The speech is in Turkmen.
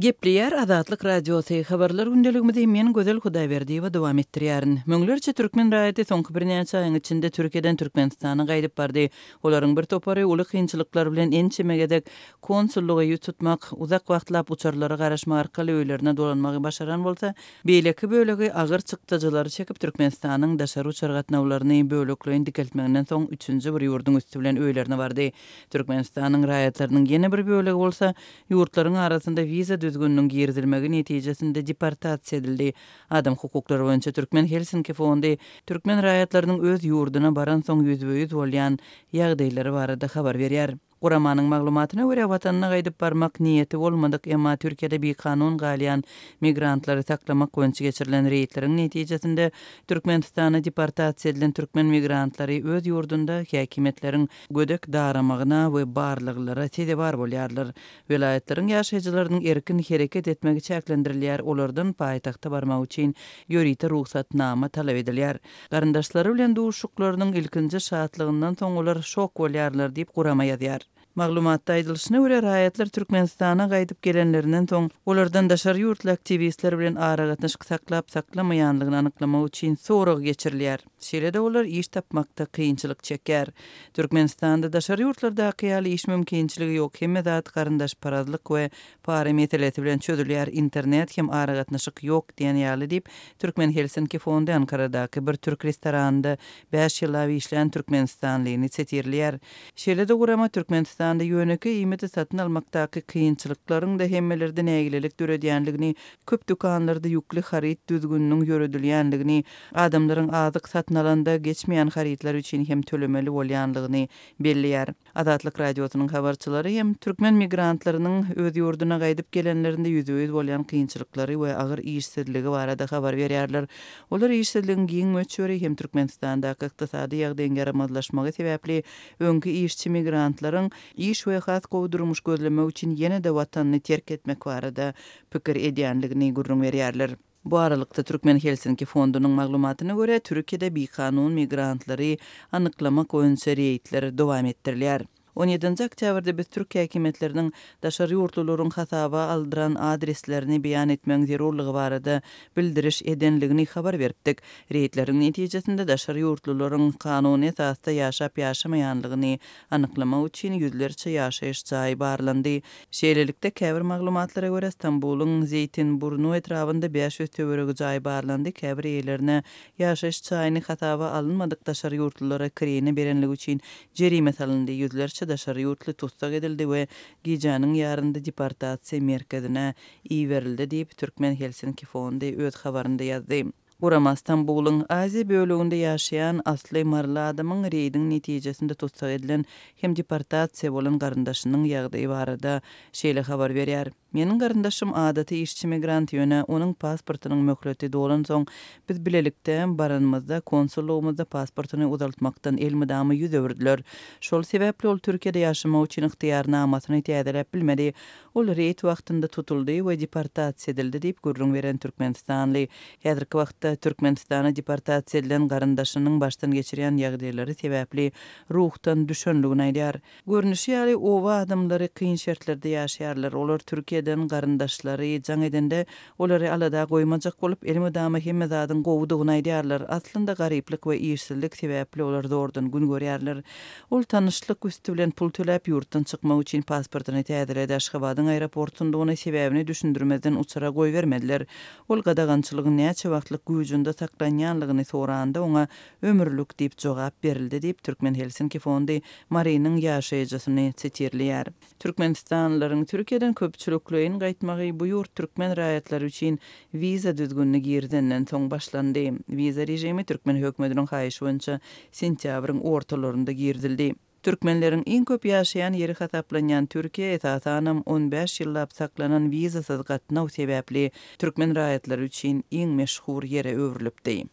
Gepleýär Azatlyk Radiosy, Habarlar gündeligimizi men Gözel Hudaýberdiýewa dowam etdirýärin. Müňlerçe türkmen raýaty soňky birnäçe aýyň içinde Türkiýeden Türkmenistana gaýdyp bardy. Olaryň bir topary uly kynçylyklar bilen ençeme gezek konsullygy ýüz tutmak, uzak wagtlap uçarlara garaşmak arkaly öýlerine dolanmagy başaran bolsa, beýleki bölegi agyr çykdajylary çekip Türkmenistanyň daşary uçar gatnawlaryny bölekleýin dikeltmeginden soň üçünji bir ýurduň üsti bilen öýlerine bardy. Türkmenistanyň raýatlarynyň ýene bir bölegi bolsa, Ýurtlaryň arasynda wiza düzgüniniň girizilmegi netijesinde deportasiýa edildi. Adam hukuklary boýunça Türkmen Helsinki fondy türkmen raýatlarynyň öz ýurduna baransoň ýüzbe-ýüz bolýan ýagdaýlary barada habar berýär. Guramanyň maglumatyna görä, watanyna gaýdyp barmak niýeti bolmadyk, emma Türkiýede bikanun galýan migrantlary saklamak boýunça geçirilen reýdleriň netijesinde Türkmenistana deportasiýa edilen türkmen migrantlary öz ýurdunda häkimiýetleriň gödek daramagyna we barlaglara sezewar bolýarlar. Welaýatlaryň ýaşaýjylarynyň erkin hereket etmegi çäklendirilýär, olardan paýtagta barmak üçin ýörite rugsatnama talap edilýär. Garyndaşlary bilen duşuşyklarynyň ilkinji şatlygyndan soň olar şok bolýarlar diýip, gurama ýazýar. Maglumatda aýdylyşyna görä, raýatlar Türkmenistana gaýdyp gelenlerinden soň, olardan daşary ýurtly aktiwistler bilen aragatnaşyk saklap-saklamaýanlygyny anyklamak üçin sorag geçirilýär. Şeýle-de olar iş tapmakda kynçylyk çekýär. Türkmenistanda daşary ýurtlardaky ýaly iş mümkinçiligi ýok, hemme zat garyndaşparazlyk we para meselesi bilen çözülýär, internet hem aragatnaşyk ýok diýen ýaly diýip, Türkmen Helsinki fondy Ankaradaky bir türk restoranynda bäş ýyllap işlän türkmenistanlyny setirleýär. Şeýle-de gurama Türkmenistanda ýönekeý iýmiti satyn almakdaky kynçylyklaryň-da hemmelerde nägilelik döredýändigini, Köp dükanlarda ýükli haryt düzgüniniň ýöredilýändigini, adamlaryň azyk satyn alanda geçmeýän harytlar üçin hem tölemeli bolýanlygyny belleýär. Azatlyk Radiosynyň habarçylary hem türkmen migrantlarynyň öz ýurduna gaýdyp gelenlerinde ýüzbe-ýüz bolýan kynçylyklary we agyr işsizligi barada habar berýärler. Olar işsizligiň giň möçberi hem Türkmenistandaky ykdysady ýagdaýyň ýaramazlaşmagy sebäpli öňki işçi migrantlaryň iş we has gowy durmuş gözlemek üçin ýene-de watanyny terk etmek barada pikir edýänligini gürrüň berýärler. Bu aralykda, Türkmen Helsinki fondunyň maglumatyna görä, Türkiýede bikanun migrantlary anyklamak boýunça reýdler dowam etdirilýär. On ýedinji oktýabrda biz türk häkimiýetleriniň daşary ýurtlularyň hasaba aldyran adreslerini beýan etmegiň zerurlygy barada bildiriş edenligini habar beripdik. Reýdleriň netijesinde daşary ýurtlularyň kanuny esasda ýaşap-ýaşamaýanlygyny anyklamak üçin ýüzlerçe ýaşaýyş jaýy barlandy. Şeýlelikde, käbir maglumatlara görä, Stambulyň Zeýtinburnu etrabynda bäş ýüz töweregi jaý barlandy, käbir eýelerine ýaşaýyş jaýyny hasaba alynmadyk daşary ýurtlulara kireýine berenligi üçin jerime salyndy, ýüzlerçe daşary ýurtly tussag edildi we gijäniň ýarynda deportasiýa merkezine iberildi diýip, Türkmen Helsinki fondy öz habarynda ýazdy. Gurama Stambulyň Aziýa böleginde ýaşaýan asly maryly adamyň reýdiň netijesinde tussag edilen hem deportasiýa bolan garyndaşynyň ýagdaýy barada şeýle habar berýär, Meniň garyndaşym adaty işçi-migrant, ýöne onuň pasportynyň möhleti dolansoň, biz bilelikde baranymyzda, konsullygymyzda pasportyny uzaltmakdan elmydama ýüz öwürdiler. Şol sebäpli ol Türkiýede ýaşamak üçin ygtyýarnamasyny täzeläp bilmedi. Ol reýd wagtynda tutuldy we deportasiýa edildi diýip gürrüň beren türkmenistanly, häzirki wagtda Türkmenistana deportasiýa edilen garyndaşynyň başdan geçirýän ýagdaýlary sebäpli ruhdan düşendigini aýdýar. Görnüşi ýaly, oba adamlary kyn şertlerde ýaşaýarlar. Olar Türkiýeden garyndaşlary jaň edende, Olary alada goýmajak bolup, elmydama hemme zadyň gowudygyny aýdýarlar. Aslynda garyplyk we işsizlik sebäpli olar zordan gün görýärler. Ol tanyşlyk üsti bilen pul töläp, ýurtdan çykmak üçin pasportyny täzeledi. Aşgabadyň aeroportundygyny, sebäbini düşündirmezden uçara goýbermediler. Ol gadagançylygyň näçe wagtlyk güwjünde saklanýanlygyny soranda, oňa ömürlik diýip jogap berildi diýip, Türkmen Helsinki fondy Marynyň ýaşaýjysyny sitirleýär. Türkmenistanlylaryň Türkiýeden köpçülikleýin gaýtmagy bu ýurt türkmen raýatlary üçin wiza düzgünini girizenden soň başlandy. Wiza režimi türkmen hökümetiniň haýyşy boýunça sentýabryň ortalarynda girizildi. Türkmenleriň iň köp ýaşaýan ýeri hasaplanýan Türkiýä esasanam on bäş ýyllap saklanan wizasyz gatnaw sebäpli türkmen raýatlary üçin iň meşhur ýere öwrülipdi.